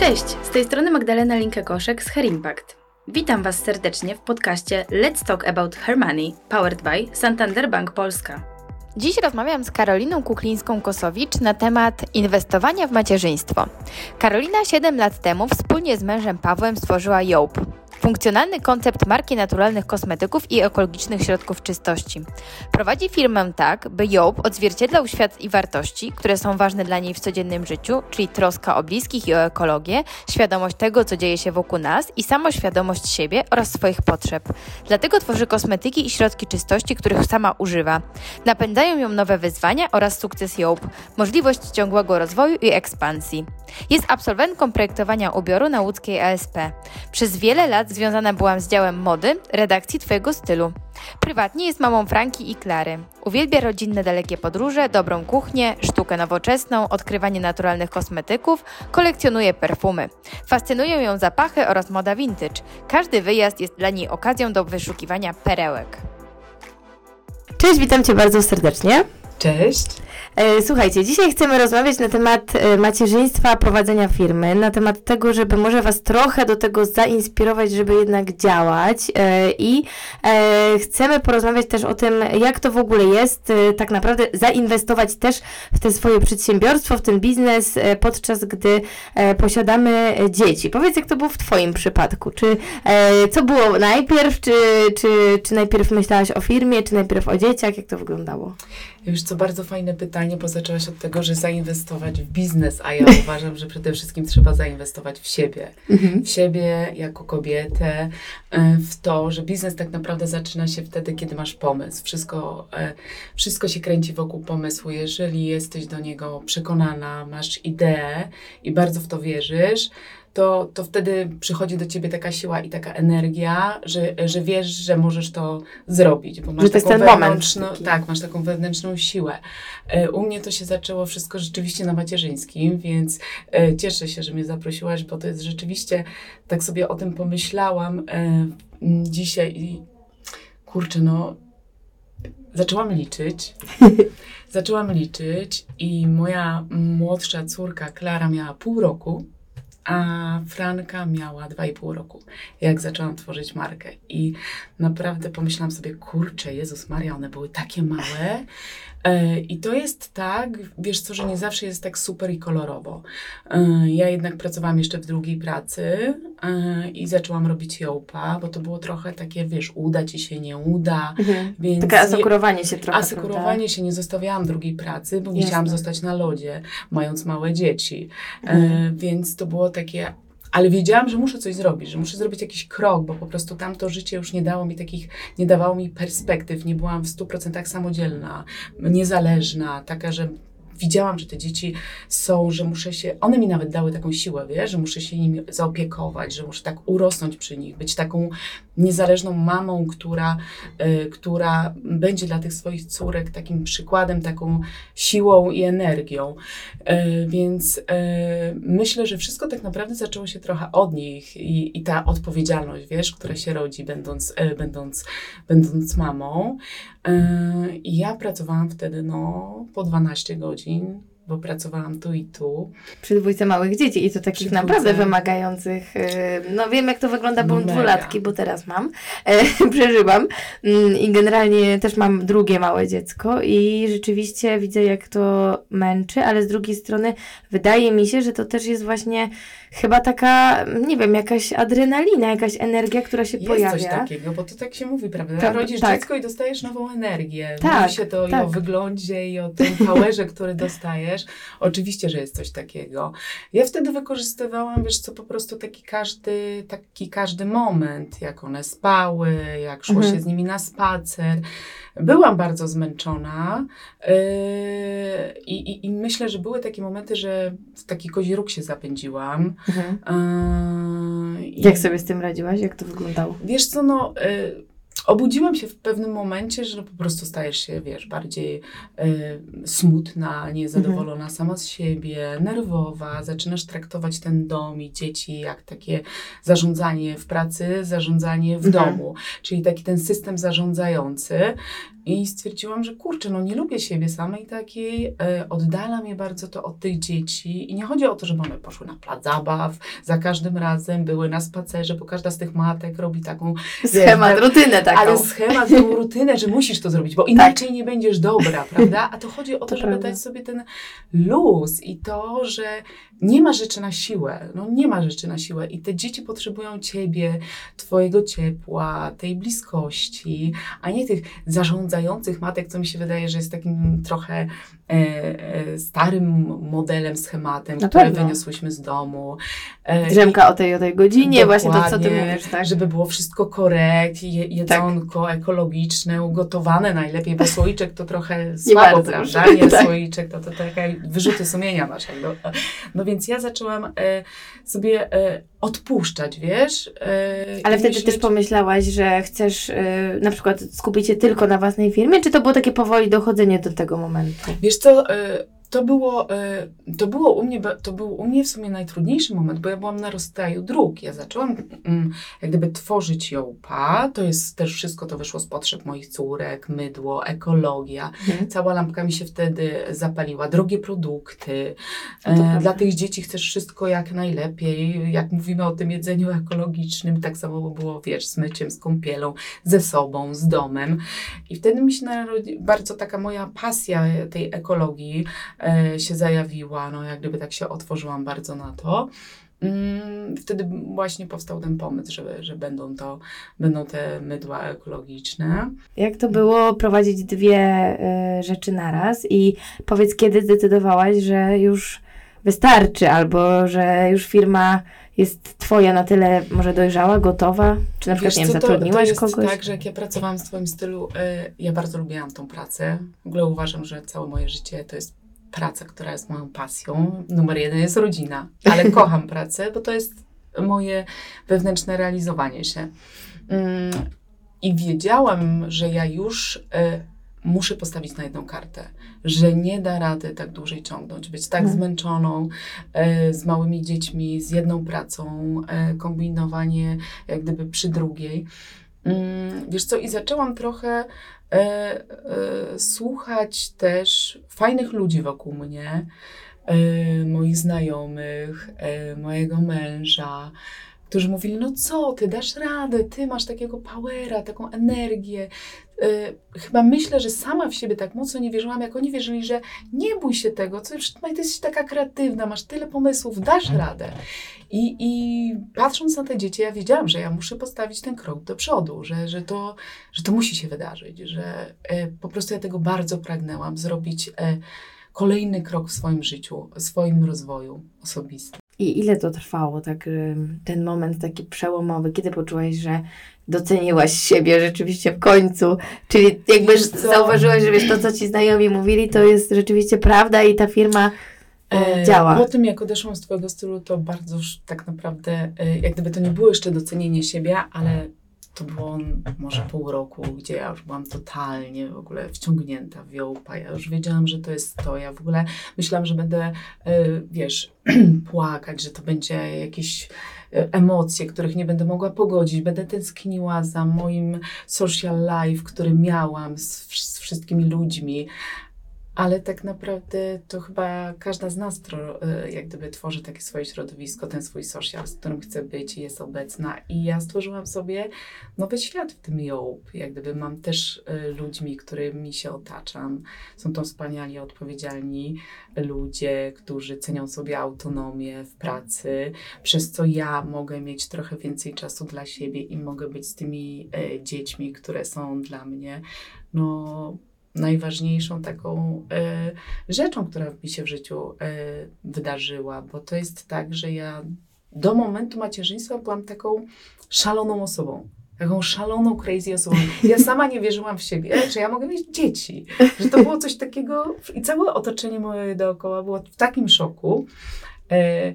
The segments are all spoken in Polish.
Cześć, z tej strony Magdalena Linkę-Koszek z Her Impact. Witam Was serdecznie w podcaście Let's Talk About Her Money, powered by Santander Bank Polska. Dziś rozmawiam z Karoliną Kuklińską-Kosowicz na temat inwestowania w macierzyństwo. Karolina 7 lat temu wspólnie z mężem Pawłem stworzyła Jope, Funkcjonalny koncept marki naturalnych kosmetyków i ekologicznych środków czystości. Prowadzi firmę tak, by Job odzwierciedlał świat i wartości, które są ważne dla niej w codziennym życiu, czyli troska o bliskich i o ekologię, świadomość tego, co dzieje się wokół nas i samoświadomość siebie oraz swoich potrzeb. Dlatego tworzy kosmetyki i środki czystości, których sama używa. Napędzają ją nowe wyzwania oraz sukces Job, możliwość ciągłego rozwoju i ekspansji. Jest absolwentką projektowania ubioru na łódzkiej ASP. Przez wiele lat związana byłam z działem mody, redakcji Twojego stylu. Prywatnie jest mamą Franki i Klary. Uwielbia rodzinne dalekie podróże, dobrą kuchnię, sztukę nowoczesną, odkrywanie naturalnych kosmetyków, kolekcjonuje perfumy. Fascynują ją zapachy oraz moda vintage. Każdy wyjazd jest dla niej okazją do wyszukiwania perełek. Cześć, witam Cię bardzo serdecznie. Cześć. E, słuchajcie, dzisiaj chcemy rozmawiać na temat e, macierzyństwa, prowadzenia firmy, na temat tego, żeby może Was trochę do tego zainspirować, żeby jednak działać e, i chcemy porozmawiać też o tym, jak to w ogóle jest tak naprawdę zainwestować też w te swoje przedsiębiorstwo, w ten biznes, podczas gdy posiadamy dzieci. Powiedz, jak to było w Twoim przypadku? Czy co było najpierw, czy, czy, czy najpierw myślałaś o firmie, czy najpierw o dzieciach? Jak to wyglądało? Już co bardzo fajne pytanie, bo zaczęłaś od tego, że zainwestować w biznes, a ja uważam, że przede wszystkim trzeba zainwestować w siebie. Mhm. W siebie jako kobietę, e, w to, że biznes tak naprawdę zaczyna się wtedy, kiedy masz pomysł. Wszystko, e, wszystko się kręci wokół pomysłu. Jeżeli jesteś do niego przekonana, masz ideę i bardzo w to wierzysz, to, to wtedy przychodzi do ciebie taka siła i taka energia, że, że wiesz, że możesz to zrobić. Bo masz że ten moment. Tak, masz taką wewnętrzną siłę. E, u mnie to się zaczęło wszystko rzeczywiście na macierzyńskim, więc e, cieszę się, że mnie zaprosiłaś, bo to jest rzeczywiście, tak sobie o tym pomyślałam e, dzisiaj i kurczę, no zaczęłam liczyć. zaczęłam liczyć i moja młodsza córka Klara miała pół roku a Franka miała 2,5 roku, jak zaczęłam tworzyć markę. I naprawdę pomyślałam sobie, kurczę, Jezus Maria, one były takie małe. E, I to jest tak, wiesz co, że nie zawsze jest tak super i kolorowo. E, ja jednak pracowałam jeszcze w drugiej pracy e, i zaczęłam robić jołpa, bo to było trochę takie, wiesz, uda ci się, nie uda. Mhm. Więc Takie asekurowanie się trochę, Asekurowanie prawda? się, nie zostawiałam drugiej pracy, bo chciałam zostać na lodzie, mając małe dzieci. Mhm. Więc to było takie ale wiedziałam, że muszę coś zrobić, że muszę zrobić jakiś krok, bo po prostu tamto życie już nie dało mi takich, nie dawało mi perspektyw, nie byłam w 100% samodzielna, niezależna, taka, że widziałam, że te dzieci są, że muszę się, one mi nawet dały taką siłę, wiesz, że muszę się nimi zaopiekować, że muszę tak urosnąć przy nich, być taką niezależną mamą, która, y, która będzie dla tych swoich córek takim przykładem, taką siłą i energią. Y, więc y, myślę, że wszystko tak naprawdę zaczęło się trochę od nich i, i ta odpowiedzialność, wiesz, która się rodzi, będąc, będąc, będąc mamą. I ja pracowałam wtedy no, po 12 godzin bo pracowałam tu i tu. Przy dwójce małych dzieci i to takich Przy naprawdę dwójce... wymagających. Y, no wiem, jak to wygląda, bo mam dwulatki, bo teraz mam. E, przeżywam. Mm, I generalnie też mam drugie małe dziecko i rzeczywiście widzę, jak to męczy, ale z drugiej strony wydaje mi się, że to też jest właśnie chyba taka, nie wiem, jakaś adrenalina, jakaś energia, która się jest pojawia. Jest coś takiego, bo to tak się mówi, prawda? Tak, Rodzisz tak. dziecko i dostajesz nową energię. Tak, mówi się to tak. i o wyglądzie, i o tym powerze, który dostajesz. Oczywiście, że jest coś takiego. Ja wtedy wykorzystywałam, wiesz co, po prostu taki każdy, taki każdy moment, jak one spały, jak szło mhm. się z nimi na spacer. Byłam bardzo zmęczona yy, i, i, myślę, że były takie momenty, że w taki kozi róg się zapędziłam. Mhm. Yy, jak sobie z tym radziłaś? Jak to wyglądało? Wiesz co, no... Yy, obudziłam się w pewnym momencie, że po prostu stajesz się, wiesz, bardziej y, smutna, niezadowolona mhm. sama z siebie, nerwowa, zaczynasz traktować ten dom i dzieci jak takie zarządzanie w pracy, zarządzanie w mhm. domu, czyli taki ten system zarządzający. I stwierdziłam, że kurczę, no nie lubię siebie samej takiej, e, oddala mnie bardzo to od tych dzieci. I nie chodzi o to, żeby one poszły na plac zabaw, za każdym razem były na spacerze, bo każda z tych matek robi taką... Schemat, wiesz, rutynę taką. Ale schemat, tą rutynę, że musisz to zrobić, bo inaczej tak. nie będziesz dobra, prawda? A to chodzi o to, to żeby prawda. dać sobie ten luz i to, że nie ma rzeczy na siłę. No nie ma rzeczy na siłę i te dzieci potrzebują ciebie, twojego ciepła, tej bliskości, a nie tych zarządzających matek, co mi się wydaje, że jest takim trochę starym modelem, schematem, na które pewno. wyniosłyśmy z domu. E, Drzemka o tej o tej godzinie, właśnie to, co ty mówisz, tak? Żeby było wszystko korekt, je, jedzonko tak. ekologiczne, ugotowane najlepiej, bo słoiczek to trochę słabo, nie prawda? Nie, tak. słoiczek to, to takie wyrzuty sumienia masz. No, no więc ja zaczęłam e, sobie e, odpuszczać, wiesz. E, Ale wtedy myśleć... też pomyślałaś, że chcesz e, na przykład skupić się tylko na własnej firmie, czy to było takie powoli dochodzenie do tego momentu? Wiesz co, e, to było, e, to było u mnie, to był u mnie w sumie najtrudniejszy moment, bo ja byłam na rozstaju dróg. Ja zaczęłam mm, jak gdyby tworzyć jołpa, to jest też wszystko, to wyszło z potrzeb moich córek, mydło, ekologia. Mhm. Cała lampka mi się wtedy zapaliła, drogie produkty. E, dla tych dzieci chcesz wszystko jak najlepiej. Jak mówimy o tym jedzeniu ekologicznym, tak samo było, wiesz, z myciem, z kąpielą, ze sobą, z domem. I wtedy mi się narodzi bardzo taka moja pasja tej ekologii, się zajawiła, no jak gdyby tak się otworzyłam bardzo na to. Mm, wtedy właśnie powstał ten pomysł, że, że będą to, będą te mydła ekologiczne. Jak to było prowadzić dwie y, rzeczy naraz i powiedz, kiedy zdecydowałaś, że już wystarczy, albo że już firma jest twoja na tyle może dojrzała, gotowa? Czy na przykład, Wiesz, nie wiem, zatrudniłaś to, to jest kogoś? tak, że jak ja pracowałam w twoim stylu, y, ja bardzo lubiłam tą pracę. W ogóle uważam, że całe moje życie to jest praca, która jest moją pasją. Numer jeden jest rodzina, ale kocham pracę, bo to jest moje wewnętrzne realizowanie się. Mm, I wiedziałam, że ja już y, muszę postawić na jedną kartę, że nie da rady tak dłużej ciągnąć, być tak hmm. zmęczoną y, z małymi dziećmi, z jedną pracą, y, kombinowanie jak gdyby przy drugiej. Mm, wiesz co, i zaczęłam trochę e, e, słuchać też fajnych ludzi wokół mnie, e, moich znajomych, e, mojego męża, którzy mówili, no co, ty dasz radę, ty masz takiego powera, taką energię. Yy, chyba myślę, że sama w siebie tak mocno nie wierzyłam, jak oni wierzyli, że nie bój się tego, co, ty jesteś taka kreatywna, masz tyle pomysłów, dasz mhm. radę. I, I patrząc na te dzieci, ja wiedziałam, że ja muszę postawić ten krok do przodu, że, że, to, że to musi się wydarzyć, że e, po prostu ja tego bardzo pragnęłam, zrobić e, kolejny krok w swoim życiu, w swoim rozwoju osobistym. I ile to trwało, tak, ten moment taki przełomowy, kiedy poczułaś, że doceniłaś siebie rzeczywiście w końcu? Czyli jakby zauważyłaś, że wiesz, to, co ci znajomi mówili, to jest rzeczywiście prawda i ta firma e, działa. Po tym, jak odeszłam z Twojego stylu, to bardzo już tak naprawdę, e, jak gdyby to nie było jeszcze docenienie siebie, ale to było może pół roku, gdzie ja już byłam totalnie w ogóle wciągnięta w jołpa. Ja już wiedziałam, że to jest to. Ja w ogóle myślałam, że będę, e, wiesz, płakać, że to będzie jakieś emocje, których nie będę mogła pogodzić. Będę tęskniła za moim social life, który miałam z, z wszystkimi ludźmi, ale tak naprawdę to chyba każda z nas y, jak gdyby tworzy takie swoje środowisko, ten swój social, z którym chce być i jest obecna. I ja stworzyłam sobie nowy świat w tym Jołb. Jak gdyby mam też y, ludźmi, którymi się otaczam. Są to wspaniali, odpowiedzialni ludzie, którzy cenią sobie autonomię w pracy, przez co ja mogę mieć trochę więcej czasu dla siebie i mogę być z tymi dziećmi, które są dla mnie no najważniejszą taką y, rzeczą, która mi się w życiu y, wydarzyła, bo to jest tak, że ja do momentu macierzyństwa byłam taką szaloną osobą. Taką szaloną, crazy osobą. Ja sama nie wierzyłam w siebie, że ja mogę mieć dzieci. Że to było coś takiego i całe otoczenie moje dookoła było w takim szoku. Y,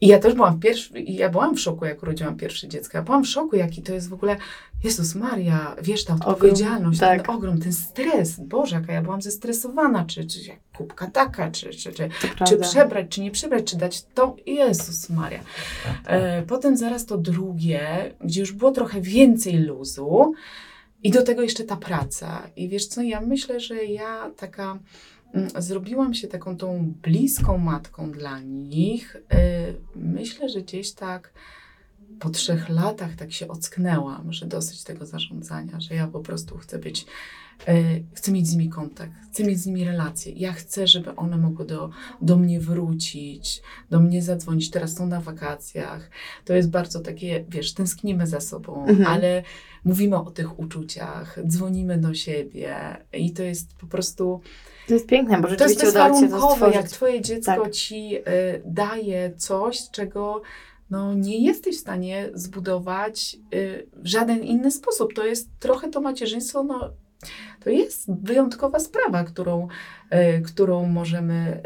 i ja też byłam w pierwszy, ja byłam w szoku, jak urodziłam pierwsze dziecko. Ja byłam w szoku, jaki to jest w ogóle, Jezus Maria, wiesz, ta odpowiedzialność, ogrom, tak. ten ogrom, ten stres. Boże, jaka ja byłam zestresowana, czy, czy jak kubka taka, czy, czy, czy, czy przebrać, czy nie przebrać, czy dać to. Jezus Maria. E, potem zaraz to drugie, gdzie już było trochę więcej luzu. I do tego jeszcze ta praca. I wiesz co, ja myślę, że ja taka zrobiłam się taką tą bliską matką dla nich. Y, myślę, że gdzieś tak po trzech latach tak się ocknęłam, że dosyć tego zarządzania, że ja po prostu chcę być, e, chcę mieć z nimi kontakt, chcę mieć z nimi relacje. Ja chcę, żeby one mogły do, do mnie wrócić, do mnie zadzwonić. Teraz są na wakacjach. To jest bardzo takie, wiesz, tęsknimy za sobą, mhm. ale mówimy o tych uczuciach, dzwonimy do siebie i to jest po prostu... To jest piękne, bo rzeczywiście to jest bezwarunkowe, jak twoje dziecko tak. ci y, daje coś, czego no, nie jesteś w stanie zbudować y, w żaden inny sposób. To jest trochę to macierzyństwo, no, to jest wyjątkowa sprawa, którą, y, którą możemy,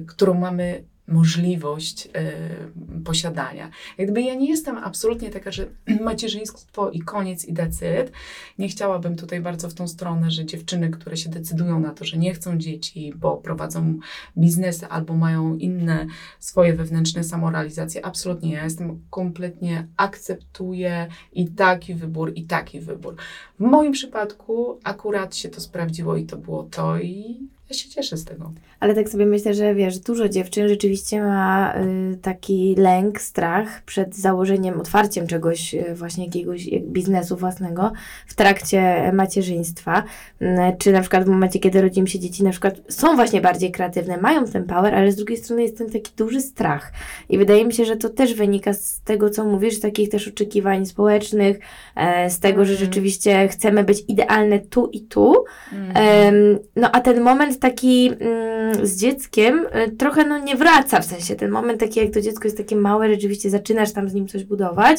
y, którą mamy możliwość y, posiadania. Jakby ja nie jestem absolutnie taka, że macierzyństwo i koniec i decyd. Nie chciałabym tutaj bardzo w tą stronę, że dziewczyny, które się decydują na to, że nie chcą dzieci, bo prowadzą biznesy albo mają inne swoje wewnętrzne samorealizacje. Absolutnie. Ja jestem kompletnie akceptuję i taki wybór, i taki wybór. W moim przypadku akurat się to sprawdziło i to było to i ja się cieszę z tego. Ale tak sobie myślę, że wiesz, dużo dziewczyn rzeczywiście ma y, taki lęk, strach przed założeniem, otwarciem czegoś, y, właśnie jakiegoś biznesu własnego w trakcie macierzyństwa. Y, czy na przykład w momencie, kiedy rodzimy się dzieci, na przykład są właśnie bardziej kreatywne, mają ten power, ale z drugiej strony jest ten taki duży strach. I wydaje mi się, że to też wynika z tego, co mówisz, z takich też oczekiwań społecznych, e, z tego, mm. że rzeczywiście chcemy być idealne tu i tu. Mm. no a ten moment taki mm, z dzieckiem y, trochę no nie wraca, w sensie ten moment taki, jak to dziecko jest takie małe, rzeczywiście zaczynasz tam z nim coś budować.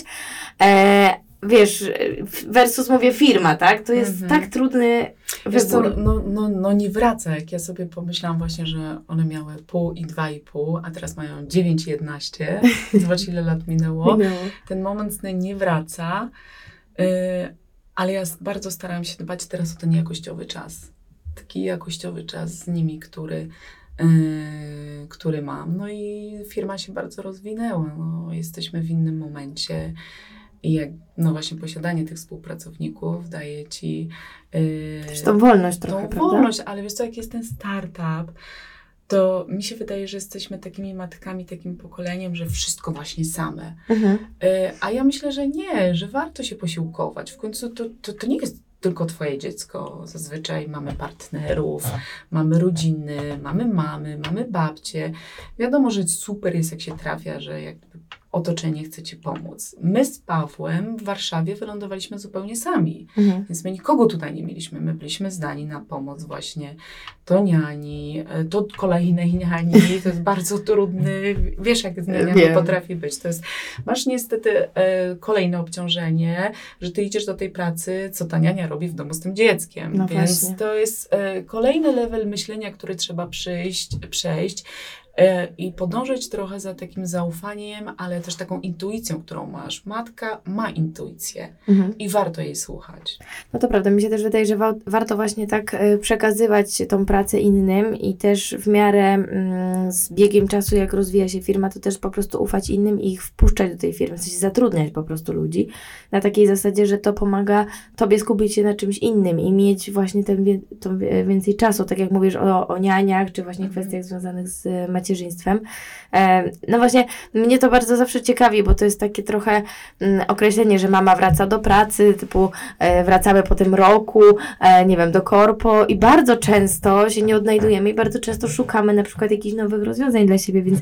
E, wiesz, versus mówię firma, tak? To jest mhm. tak trudny wybór. Co, no, no, no nie wraca, jak ja sobie pomyślałam właśnie, że one miały pół i dwa i pół, a teraz mają dziewięć i jedenaście. Zobacz ile lat minęło. Ten moment nie wraca, y, ale ja bardzo starałam się dbać teraz o ten jakościowy czas taki jakościowy czas z nimi, który, yy, który mam. No i firma się bardzo rozwinęła. No, jesteśmy w innym momencie. I jak, no właśnie posiadanie tych współpracowników daje ci... Yy, tą wolność trochę, tą prawda? wolność, ale wiesz co, jak jest ten startup, to mi się wydaje, że jesteśmy takimi matkami, takim pokoleniem, że wszystko właśnie same. Mhm. Yy, a ja myślę, że nie, że warto się posiłkować. W końcu to, to, to nie jest tylko twoje dziecko. Zazwyczaj mamy partnerów, tak. mamy rodziny, mamy mamy, mamy babcie. Wiadomo, że super jest, jak się trafia, że jakby otoczenie chce ci pomóc. My z Pawłem w Warszawie wylądowaliśmy zupełnie sami, mhm. więc my nikogo tutaj nie mieliśmy. My byliśmy zdani na pomoc właśnie to niani, to kolejnej niani. To jest bardzo trudny, wiesz jak z nianiami potrafi być. To jest, masz niestety e, kolejne obciążenie, że ty idziesz do tej pracy, co ta niania robi w domu z tym dzieckiem. No więc właśnie. to jest e, kolejny level myślenia, który trzeba przyjść, przejść. E, i podążyć trochę za takim zaufaniem, ale też taką intuicją, którą masz. Matka ma intuicję mhm. i warto jej słuchać. No to prawda, mi się też wydaje, że wa warto właśnie tak e, przekazywać tą pracę innym i też w miarę mm, z biegiem czasu, jak rozwija się firma, to też po prostu ufać innym i ich wpuszczać do tej firmy, w sensie zatrudniać po prostu ludzi na takiej zasadzie, że to pomaga tobie skupić się na czymś innym i mieć właśnie ten wie więcej czasu, tak jak mówisz o, o nianiach, czy właśnie mhm. kwestiach związanych z macierzyństwem macierzyństwem. No właśnie, mnie to bardzo zawsze ciekawi, bo to jest takie trochę mm, określenie, że mama wraca do pracy, typu e, wracamy po tym roku, e, nie wiem, do korpo i bardzo często się nie odnajdujemy i bardzo często szukamy na przykład jakichś nowych rozwiązań dla siebie, więc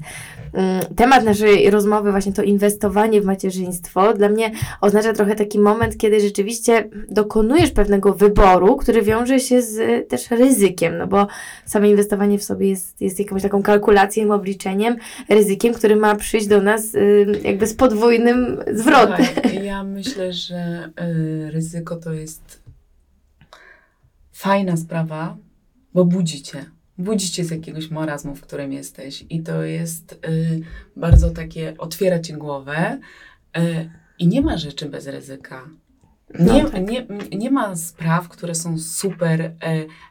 mm, temat naszej rozmowy, właśnie to inwestowanie w macierzyństwo, dla mnie oznacza trochę taki moment, kiedy rzeczywiście dokonujesz pewnego wyboru, który wiąże się z też ryzykiem, no bo same inwestowanie w sobie jest, jest jakąś taką kalkulacją, kalkulacją, obliczeniem, ryzykiem, który ma przyjść do nas y, jakby z podwójnym zwrotem. ja myślę, że y, ryzyko to jest fajna sprawa, bo budzicie. Budzicie z jakiegoś marazmu, w którym jesteś. I to jest y, bardzo takie, otwiera ci głowę. I nie ma rzeczy bez ryzyka. No, nie, tak. nie, nie ma spraw, które są super e,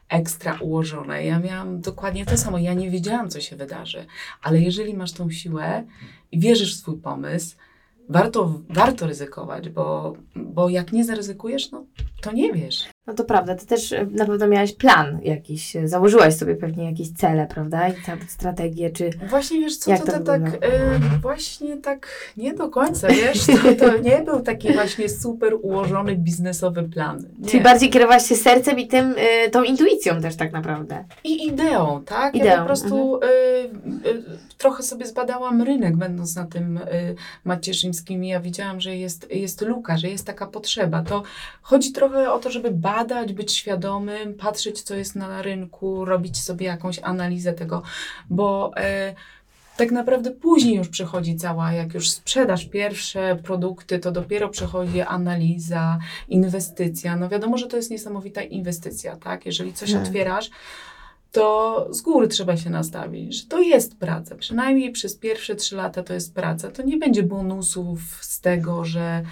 ekstra ułożone. Ja miałam dokładnie to samo. Ja nie wiedziałam, co się wydarzy, ale jeżeli masz tą siłę i wierzysz w swój pomysł, warto, warto ryzykować, bo, bo jak nie zaryzykujesz, no to nie wiesz. No to prawda, ty też e, na pewno miałaś plan jakiś, e, założyłaś sobie pewnie jakieś cele, prawda? I tam strategię, czy... Właśnie wiesz co, Jak to, to to tak, e, właśnie tak nie do końca, wiesz, to, to nie był taki właśnie super ułożony biznesowy plan. Nie. Czyli bardziej kierowałaś się sercem i tym, y, tą intuicją też tak naprawdę. I ideą, tak? Ja Ideą, po prostu y, trochę sobie zbadałam rynek, będąc na tym y, macierzyńskim i ja widziałam, że jest, jest luka, że jest taka potrzeba. To chodzi trochę o to, żeby badać, być świadomym, patrzeć, co jest na rynku, robić sobie jakąś analizę tego, bo y, tak naprawdę później już przychodzi cała, jak już sprzedasz pierwsze produkty, to dopiero przychodzi analiza, inwestycja. No wiadomo, że to jest niesamowita inwestycja, tak? Jeżeli coś Mhm. otwierasz, to z góry trzeba się nastawić, że to jest praca. Przynajmniej przez pierwsze trzy lata to jest praca. To nie będzie bonusów z tego, że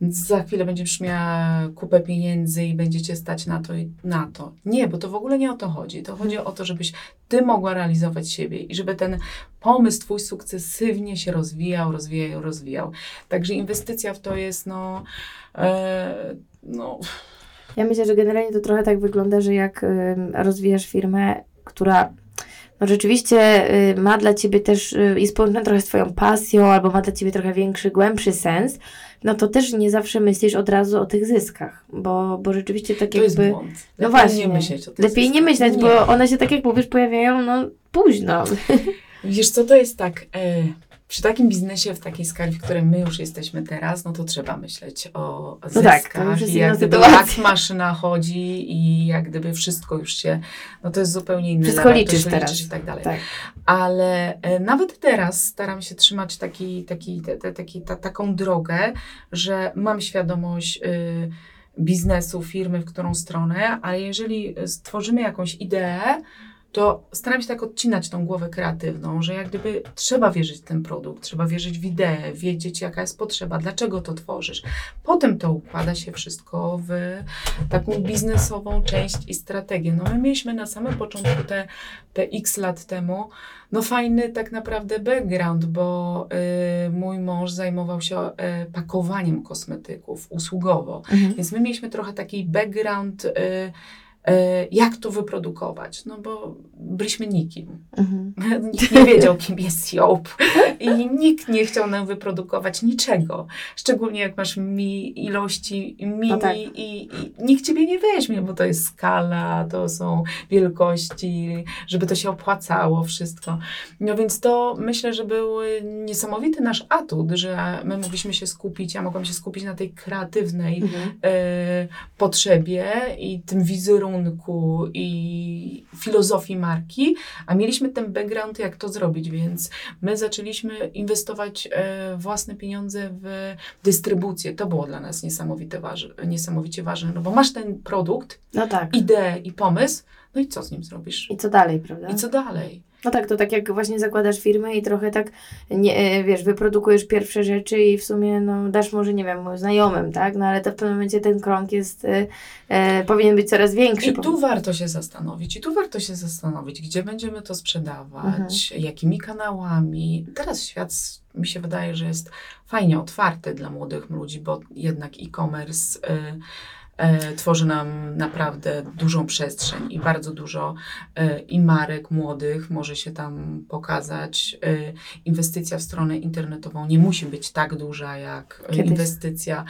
za chwilę będziesz miała kupę pieniędzy i będziecie stać na to i na to. Nie, bo to w ogóle nie o to chodzi. To chodzi o to, żebyś ty mogła realizować siebie i żeby ten pomysł twój sukcesywnie się rozwijał, rozwijał, rozwijał. Także inwestycja w to jest no, e, no Ja myślę, że generalnie to trochę tak wygląda, że jak ym, rozwijasz firmę, która no rzeczywiście y, ma dla Ciebie też, y, jest połączona trochę z Twoją pasją, albo ma dla Ciebie trochę większy, głębszy sens, no to też nie zawsze myślisz od razu o tych zyskach, bo, bo rzeczywiście tak to jest jakby... błąd. No Lepiej właśnie. nie myśleć o tych Lepiej nie zyskach. myśleć, bo one się tak jak mówisz pojawiają no późno. Wiesz co, to jest tak, e, przy takim biznesie w takiej skali, w której my już jesteśmy teraz, no to trzeba myśleć o zyskach tak, to już jest i jak gdyby sytuacja. jak maszyna chodzi i jak gdyby wszystko już się, no to jest zupełnie inny Wszystko level, liczysz teraz. i tak dalej. Tak. Ale e, nawet teraz staram się trzymać taki, taki, te, te, taki, ta, taką drogę, że mam świadomość y, biznesu, firmy, w którą stronę, ale jeżeli stworzymy jakąś ideę, to staram się tak odcinać tą głowę kreatywną, że jak gdyby trzeba wierzyć w ten produkt, trzeba wierzyć w ideę, wiedzieć jaka jest potrzeba, dlaczego to tworzysz. Potem to układa się wszystko w taką biznesową część i strategię. No my mieliśmy na samym początku te, te x lat temu, no fajny tak naprawdę background, bo y, mój mąż zajmował się y, pakowaniem kosmetyków usługowo. Mhm. Więc my mieliśmy trochę taki background, y, jak to wyprodukować, no bo byliśmy nikim. Mhm. Nikt nie wiedział, kim jest Job i nikt nie chciał nam wyprodukować niczego. Szczególnie jak masz mi ilości mini No tak. i, i nikt ciebie nie weźmie, bo to jest skala, to są wielkości, żeby to się opłacało wszystko. No więc to myślę, że był niesamowity nasz atut, że my mogliśmy się skupić, ja mogłam się skupić na tej kreatywnej Mhm. e, potrzebie i tym wizerunku i filozofii marki, a mieliśmy ten background, jak to zrobić, więc my zaczęliśmy inwestować e, własne pieniądze w dystrybucję. To było dla nas niesamowite waż, niesamowicie ważne, no bo masz ten produkt, No tak. ideę i pomysł, no i co z nim zrobisz? I co dalej, prawda? I co dalej? No tak, to tak jak właśnie zakładasz firmę i trochę tak, nie, e, wiesz, wyprodukujesz pierwsze rzeczy i w sumie, no, dasz może, nie wiem, znajomym, tak? No ale to w pewnym momencie ten krąg jest, e, e, powinien być coraz większy. I tu warto się zastanowić, i tu warto się zastanowić, gdzie będziemy to sprzedawać, jakimi kanałami. Teraz świat, mi się wydaje, że jest fajnie otwarty dla młodych ludzi, bo jednak e-commerce y, y, tworzy nam naprawdę dużą przestrzeń i bardzo dużo y, i marek młodych może się tam pokazać. Y, inwestycja w stronę internetową nie musi być tak duża jak Kiedyś. inwestycja.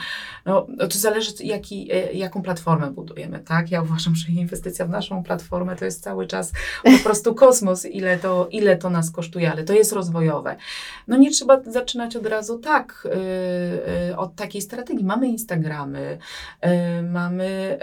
No, no to zależy, jaki, y, jaką platformę budujemy, tak? Ja uważam, że inwestycja w naszą platformę to jest cały czas po prostu kosmos, ile to, ile to nas kosztuje, ale to jest rozwojowe. No nie trzeba zaczynać od razu tak, y, y, od takiej strategii. Mamy Instagramy, y, mamy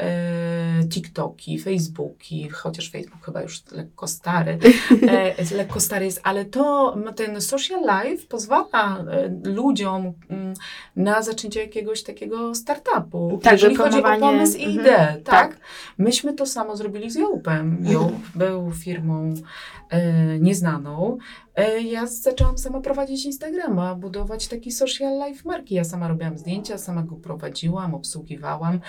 y, TikToki, Facebooki, chociaż Facebook chyba już lekko stary, e, lekko stary jest, ale to m, ten social life pozwala e, ludziom mm, na zaczęcie jakiegoś takiego startupu. Tak, jeżeli chodzi o pomysł i mhm, ideę, tak? tak. Myśmy to samo zrobili z Jołpem. Jołp był firmą e, nieznaną. E, ja zaczęłam sama prowadzić Instagrama, budować taki social life marki. Ja sama robiłam zdjęcia, sama go prowadziłam, obsługiwałam.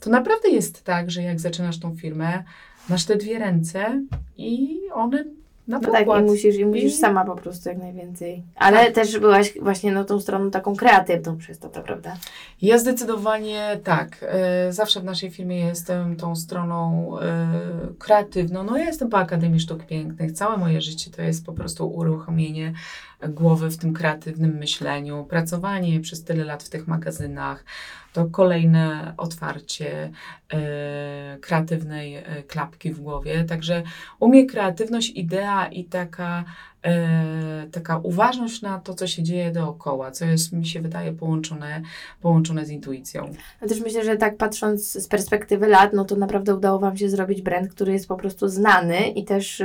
To naprawdę jest tak, że jak zaczynasz tą firmę, masz te dwie ręce i one na no tak, i musisz, i musisz I... sama po prostu jak najwięcej. Ale tak. też byłaś właśnie no, tą stroną taką kreatywną przez to, to prawda? Ja zdecydowanie tak. E, zawsze w naszej firmie jestem tą stroną e, kreatywną. No ja jestem po Akademii Sztuk Pięknych. Całe moje życie to jest po prostu uruchomienie głowy w tym kreatywnym myśleniu, pracowanie przez tyle lat w tych magazynach, to kolejne otwarcie e, kreatywnej e, klapki w głowie. Także u mnie kreatywność, idea i taka taka uważność na to, co się dzieje dookoła, co jest, mi się wydaje, połączone, połączone z intuicją. Ja też myślę, że tak patrząc z perspektywy lat, no to naprawdę udało Wam się zrobić brand, który jest po prostu znany i też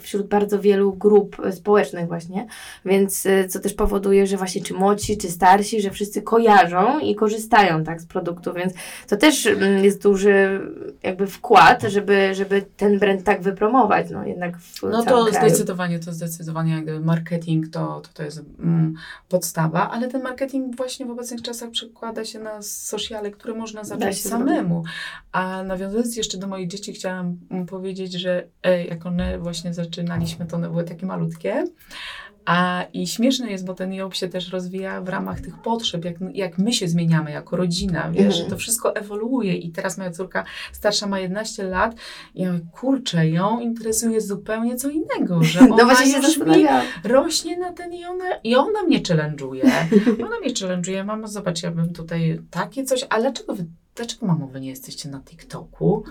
wśród bardzo wielu grup społecznych właśnie, więc y, co też powoduje, że właśnie czy młodsi, czy starsi, że wszyscy kojarzą i korzystają tak z produktu, więc to też um, jest duży jakby wkład, żeby, żeby ten brand tak wypromować, no jednak w No to kraju. zdecydowanie, to zdecydowanie zdecydowanie marketing to, to, to jest mm, podstawa, ale ten marketing właśnie w obecnych czasach przekłada się na sociale, które można zacząć samemu. A nawiązując jeszcze do moich dzieci, chciałam powiedzieć, że e, jak one właśnie zaczynaliśmy, to one były takie malutkie, a i śmieszne jest, bo ten Job się też rozwija w ramach tych potrzeb, jak, jak my się zmieniamy jako rodzina, wiesz, mhm. to wszystko ewoluuje i teraz moja córka starsza ma 11 lat i ja mówię, kurczę, ją interesuje zupełnie co innego, że no ona no już mi rośnie na ten i ona, i ona mnie challenge'uje. Ona mnie challenge'uje, mama, zobacz, ja bym tutaj takie coś, ale dlaczego wy dlaczego mamo wy nie jesteście na TikToku?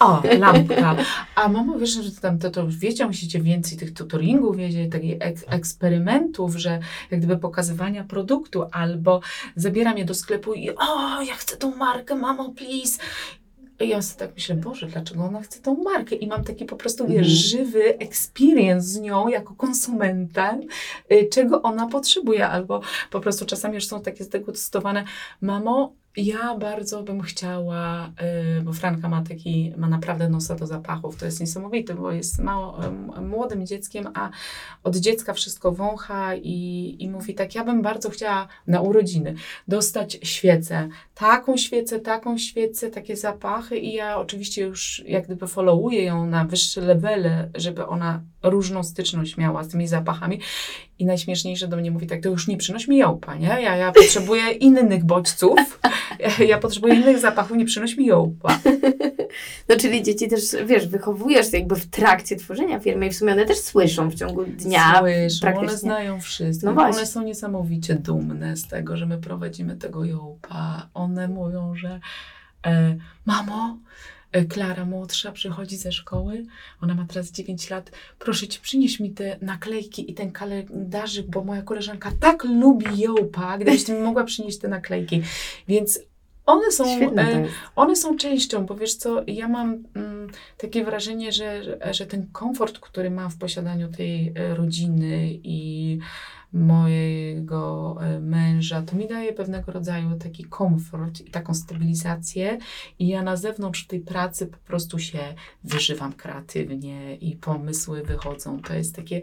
O, lampka. A mamo, wiesz, że tam to, to już wiecie, musicie więcej tych tutoringów, wiecie, takich ek eksperymentów, że jak gdyby pokazywania produktu, albo zabieram je do sklepu i o, ja chcę tą markę, mamo, please. I ja sobie tak myślę, Boże, dlaczego ona chce tą markę? I mam taki po prostu, wiesz, mm. żywy experience z nią jako konsumentem, y, czego ona potrzebuje. Albo po prostu czasami już są takie zdegustowane, mamo, ja bardzo bym chciała, yy, bo Franka ma taki, ma naprawdę nosa do zapachów, to jest niesamowite, bo jest mało, yy, młodym dzieckiem, a od dziecka wszystko wącha i, i mówi tak, ja bym bardzo chciała na urodziny dostać świecę, taką świecę, taką świecę, takie zapachy i ja oczywiście już jak gdyby followuję ją na wyższe levele, żeby ona różną styczność miała z tymi zapachami i najśmieszniejsze do mnie mówi tak, to już nie przynoś mi jołpa, nie? Ja, ja potrzebuję innych bodźców, ja, potrzebuję innych zapachów, nie przynoś mi jołpa. No czyli dzieci też, wiesz, wychowujesz jakby w trakcie tworzenia firmy i w sumie one też słyszą w ciągu dnia. Słyszą, one znają wszystko. No właśnie. One są niesamowicie dumne z tego, że my prowadzimy tego jołpa. One mówią, że e, mamo, Klara młodsza przychodzi ze szkoły, ona ma teraz 9 lat, proszę cię, przynieś mi te naklejki i ten kalendarzyk, bo moja koleżanka tak lubi jołpa, gdybyś mi mogła przynieść te naklejki. Więc one są, e, one są częścią, bo wiesz co, ja mam mm, takie wrażenie, że, że ten komfort, który mam w posiadaniu tej e, rodziny i mojego e, męża, to mi daje pewnego rodzaju taki komfort i taką stabilizację i ja na zewnątrz tej pracy po prostu się wyżywam kreatywnie i pomysły wychodzą. To jest takie,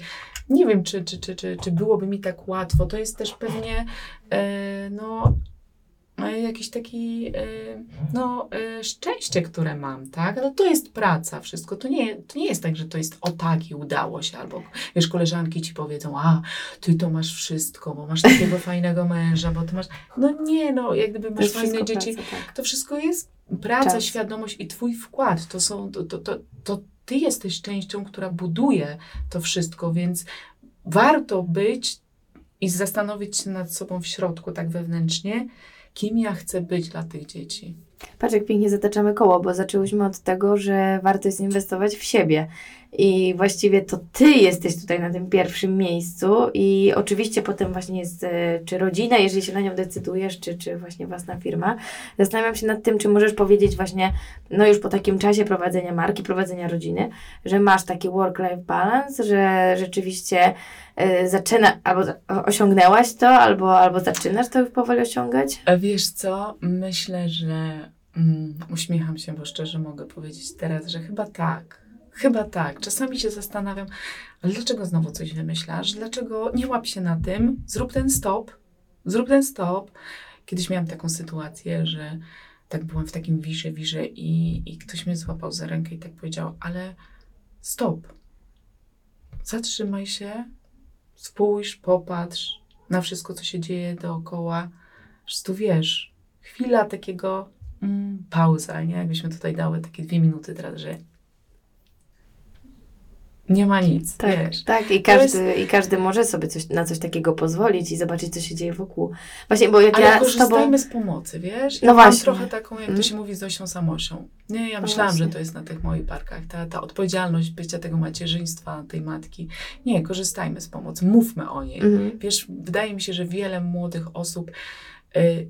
nie wiem, czy, czy, czy, czy, czy byłoby mi tak łatwo. To jest też pewnie, e, no, jakiś taki, e, no, e, szczęście, które mam, tak? Ale to jest praca, wszystko. To nie, to nie jest tak, że to jest o tak i udało się, albo wiesz, koleżanki ci powiedzą, a ty to masz wszystko, bo masz takiego fajnego męża, bo ty masz. No nie, no, jak gdyby masz fajne dzieci. Praca, tak. To wszystko jest praca, Czas. świadomość i twój wkład. To są, to, to, to, to ty jesteś częścią, która buduje to wszystko, więc warto być i zastanowić się nad sobą w środku, tak wewnętrznie, kim ja chcę być dla tych dzieci. Patrz, jak pięknie zataczamy koło, bo zaczęłyśmy od tego, że warto jest inwestować w siebie. I właściwie to ty jesteś tutaj na tym pierwszym miejscu i oczywiście potem właśnie jest e, czy rodzina, jeżeli się na nią decydujesz, czy, czy właśnie własna firma. Zastanawiam się nad tym, czy możesz powiedzieć właśnie, no już po takim czasie prowadzenia marki, prowadzenia rodziny, że masz taki work-life balance, że rzeczywiście y, zaczyna, albo osiągnęłaś to, albo, albo zaczynasz to już powoli osiągać? A wiesz co, myślę, że mm, uśmiecham się, bo szczerze mogę powiedzieć teraz, że chyba tak Chyba tak. Czasami się zastanawiam, ale dlaczego znowu coś wymyślasz? Dlaczego nie łap się na tym? Zrób ten stop. Zrób ten stop. Kiedyś miałam taką sytuację, że tak byłam w takim wirze, wirze i, i ktoś mnie złapał za rękę i tak powiedział, ale stop. zatrzymaj się, spójrz, popatrz na wszystko, co się dzieje dookoła. Tu wiesz, chwila takiego mm, pauza, nie? Jakbyśmy tutaj dały takie dwie minuty teraz, że nie ma nic, tak, wiesz. Tak, i każdy, jest... i każdy może sobie coś, na coś takiego pozwolić i zobaczyć, co się dzieje wokół. Właśnie, bo jak Ale ja korzystajmy z, tobą... z pomocy, wiesz? Ja no właśnie. trochę taką, jak to mm. się mówi, z Zosią Samoszą. Nie, ja myślałam, no że to jest na tych moich parkach, ta, ta odpowiedzialność bycia tego macierzyństwa, tej matki. Nie, korzystajmy z pomocy, mówmy o niej. Mhm. Wiesz, wydaje mi się, że wiele młodych osób y,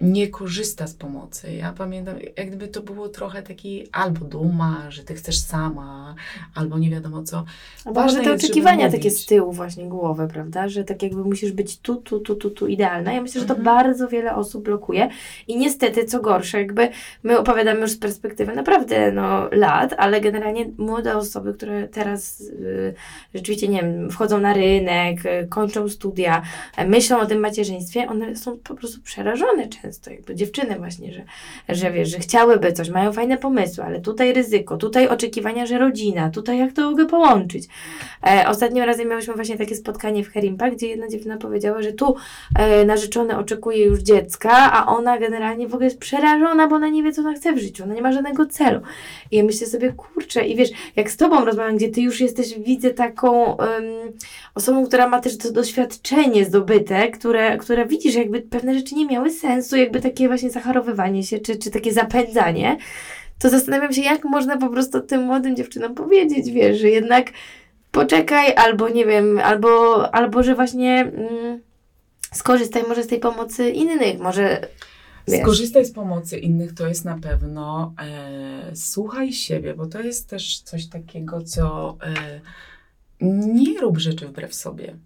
nie korzysta z pomocy. Ja pamiętam, jak gdyby to było trochę taki albo duma, że ty chcesz sama, albo nie wiadomo co. Albo może te oczekiwania takie z tyłu właśnie głowy, prawda? Że tak jakby musisz być tu, tu, tu, tu, tu idealna. Ja myślę, że to Mhm. bardzo wiele osób blokuje i niestety, co gorsze, jakby my opowiadamy już z perspektywy naprawdę no, lat, ale generalnie młode osoby, które teraz y, rzeczywiście, nie wiem, wchodzą na rynek, y, kończą studia, y, myślą o tym macierzyństwie, one są po prostu przerażone często, jakby dziewczyny właśnie, że, że wiesz, że chciałyby coś, mają fajne pomysły, ale tutaj ryzyko, tutaj oczekiwania, że rodzina, tutaj jak to mogę połączyć. E, ostatnim razem miałyśmy właśnie takie spotkanie w Herimpa, gdzie jedna dziewczyna powiedziała, że tu e, narzeczony oczekuje już dziecka, a ona generalnie w ogóle jest przerażona, bo ona nie wie, co ona chce w życiu, ona nie ma żadnego celu. I ja myślę sobie, kurczę, i wiesz, jak z tobą rozmawiam, gdzie ty już jesteś, widzę taką em, osobą, która ma też to doświadczenie zdobyte, które, które widzisz, jakby pewne rzeczy nie miały sensu, jakby takie właśnie zacharowywanie się, czy, czy takie zapędzanie, to zastanawiam się, jak można po prostu tym młodym dziewczynom powiedzieć, wiesz, że jednak poczekaj, albo nie wiem, albo, albo że właśnie mm, skorzystaj może z tej pomocy innych, może wiesz. Skorzystaj z pomocy innych, to jest na pewno e, słuchaj siebie, bo to jest też coś takiego, co e, nie rób rzeczy wbrew sobie.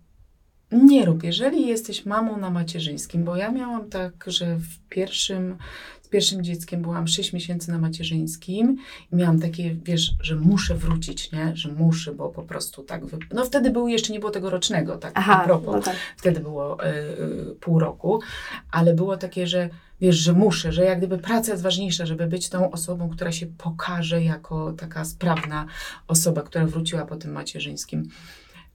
Nie rób. Jeżeli jesteś mamą na macierzyńskim, bo ja miałam tak, że w pierwszym, z pierwszym dzieckiem byłam 6 miesięcy na macierzyńskim i miałam takie, wiesz, że muszę wrócić, nie? Że muszę, bo po prostu tak... Wy... No wtedy był, jeszcze nie było tego rocznego, tak a Aha, propos. no tak. Wtedy było y, y, pół roku, ale było takie, że wiesz, że muszę, że jak gdyby praca jest ważniejsza, żeby być tą osobą, która się pokaże jako taka sprawna osoba, która wróciła po tym macierzyńskim.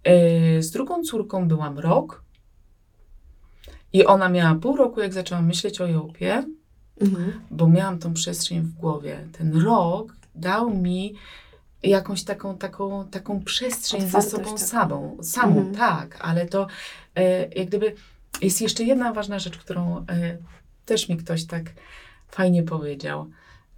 Yy, z drugą córką byłam rok i ona miała pół roku, jak zaczęłam myśleć o Jopie, Mhm. bo miałam tą przestrzeń w głowie. Ten rok dał mi jakąś taką, taką, taką przestrzeń ze Otwartość sobą taką. samą. Samą, Mhm. tak, ale to e, jak gdyby jest jeszcze jedna ważna rzecz, którą e, też mi ktoś tak fajnie powiedział.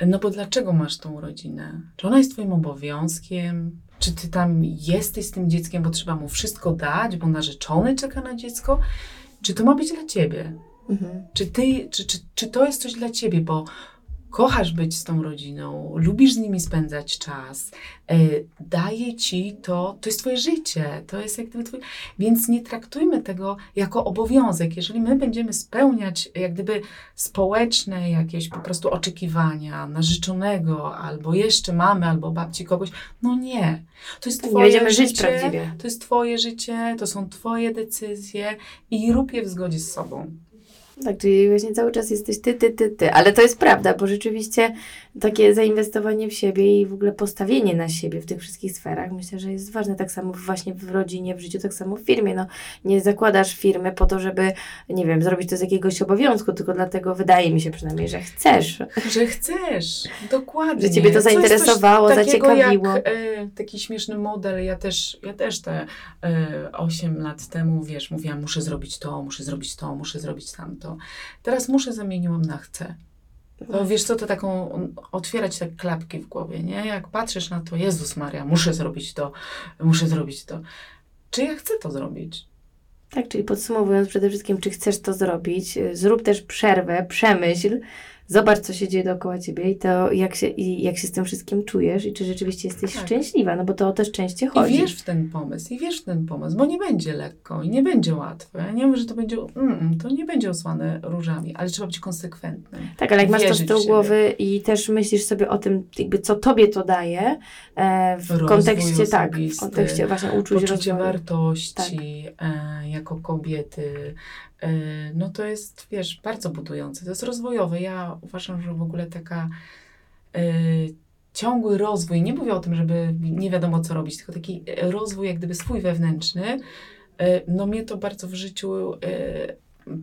No bo dlaczego masz tą rodzinę? Czy ona jest twoim obowiązkiem? Czy ty tam jesteś z tym dzieckiem, bo trzeba mu wszystko dać, bo narzeczony czeka na dziecko? Czy to ma być dla ciebie? Mhm. Czy, ty, czy, czy, czy to jest coś dla ciebie, bo kochasz być z tą rodziną, lubisz z nimi spędzać czas, e, daje ci to, to jest twoje życie, to jest jak gdyby twój... Więc nie traktujmy tego jako obowiązek. Jeżeli my będziemy spełniać jak gdyby społeczne jakieś po prostu oczekiwania narzeczonego, albo jeszcze mamy, albo babci kogoś, no nie. To jest Nie twoje będziemy żyć życie, prawdziwie. to jest twoje życie, to są twoje decyzje i rób je w zgodzie z sobą. Tak, czyli właśnie cały czas jesteś ty, ty, ty, ty. Ale to jest prawda, bo rzeczywiście takie zainwestowanie w siebie i w ogóle postawienie na siebie w tych wszystkich sferach myślę, że jest ważne. Tak samo właśnie w rodzinie, w życiu, tak samo w firmie. No, nie zakładasz firmy po to, żeby, nie wiem, zrobić to z jakiegoś obowiązku, tylko dlatego wydaje mi się przynajmniej, że chcesz. Że chcesz, dokładnie. Że ciebie to Coś- coś zainteresowało, takiego zaciekawiło. Jak, e, taki śmieszny model, ja też, ja też te e, 8 lat temu, wiesz, mówiłam, muszę zrobić to, muszę zrobić to, muszę zrobić tamto. Teraz muszę zamieniłam na chcę. To wiesz co, to taką otwierać te klapki w głowie, nie? Jak patrzysz na to, Jezus Maria, muszę zrobić to, muszę zrobić to. Czy ja chcę to zrobić? Tak, czyli podsumowując przede wszystkim, czy chcesz to zrobić, y, zrób też przerwę, przemyśl, zobacz, co się dzieje dookoła ciebie i to, jak się, i jak się z tym wszystkim czujesz i czy rzeczywiście jesteś Tak. szczęśliwa, no bo to o to szczęście I chodzi. wierz w ten pomysł, i wierz w ten pomysł, bo nie będzie lekko i nie będzie łatwe. Ja nie mówię, że to będzie, mm, to nie będzie osłane różami, ale trzeba być konsekwentnym. Tak, ale jak masz to z tyłu głowy i też myślisz sobie o tym, jakby co tobie to daje, e, w Rozwój kontekście, tak, w kontekście właśnie uczuć Poczucie rozwoju. wartości e, jako kobiety, no to jest, wiesz, bardzo budujące. To jest rozwojowe. Ja uważam, że w ogóle taka e, ciągły rozwój, nie mówię o tym, żeby nie wiadomo co robić, tylko taki e, rozwój jak gdyby swój wewnętrzny, e, no mnie to bardzo w życiu e,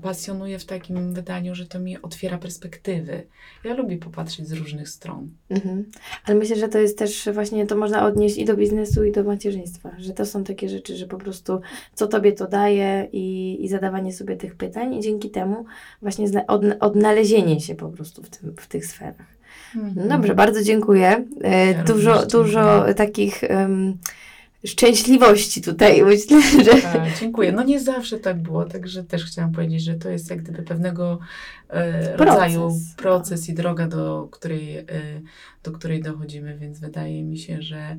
pasjonuje w takim wydaniu, że to mi otwiera perspektywy. Ja lubię popatrzeć z różnych stron. Mhm. Ale myślę, że to jest też właśnie, to można odnieść i do biznesu, i do macierzyństwa, że to są takie rzeczy, że po prostu co tobie to daje i, i zadawanie sobie tych pytań i dzięki temu właśnie zna, od, odnalezienie się po prostu w, tym, w tych sferach. No dobrze, bardzo dziękuję. E, Ja dużo, dużo dziękuję. takich em, szczęśliwości tutaj, myślę, że... A, dziękuję. No nie zawsze tak było, także też chciałam powiedzieć, że to jest jak gdyby pewnego e, Proces. rodzaju proces i droga, do której, e, do której dochodzimy, więc wydaje mi się, że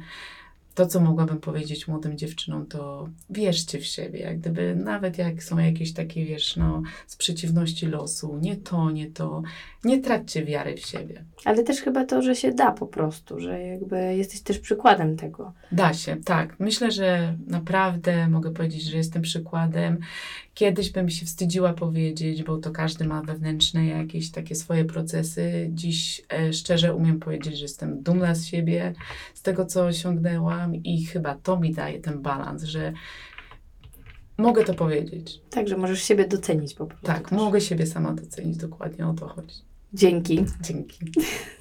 to, co mogłabym powiedzieć młodym dziewczynom, to wierzcie w siebie, jak gdyby nawet jak są jakieś takie, wiesz, no, sprzeciwności losu, nie to, nie to, nie traćcie wiary w siebie. Ale też chyba to, że się da po prostu, że jakby jesteś też przykładem tego. Da się, tak. Myślę, że naprawdę mogę powiedzieć, że jestem przykładem. Kiedyś bym się wstydziła powiedzieć, bo to każdy ma wewnętrzne jakieś takie swoje procesy. Dziś e, szczerze umiem powiedzieć, że jestem dumna z siebie, z tego, co i chyba to mi daje ten balans, że mogę to powiedzieć. Także możesz siebie docenić po prostu. Tak, też. mogę siebie sama docenić, dokładnie o to chodzi. Dzięki. Dzięki.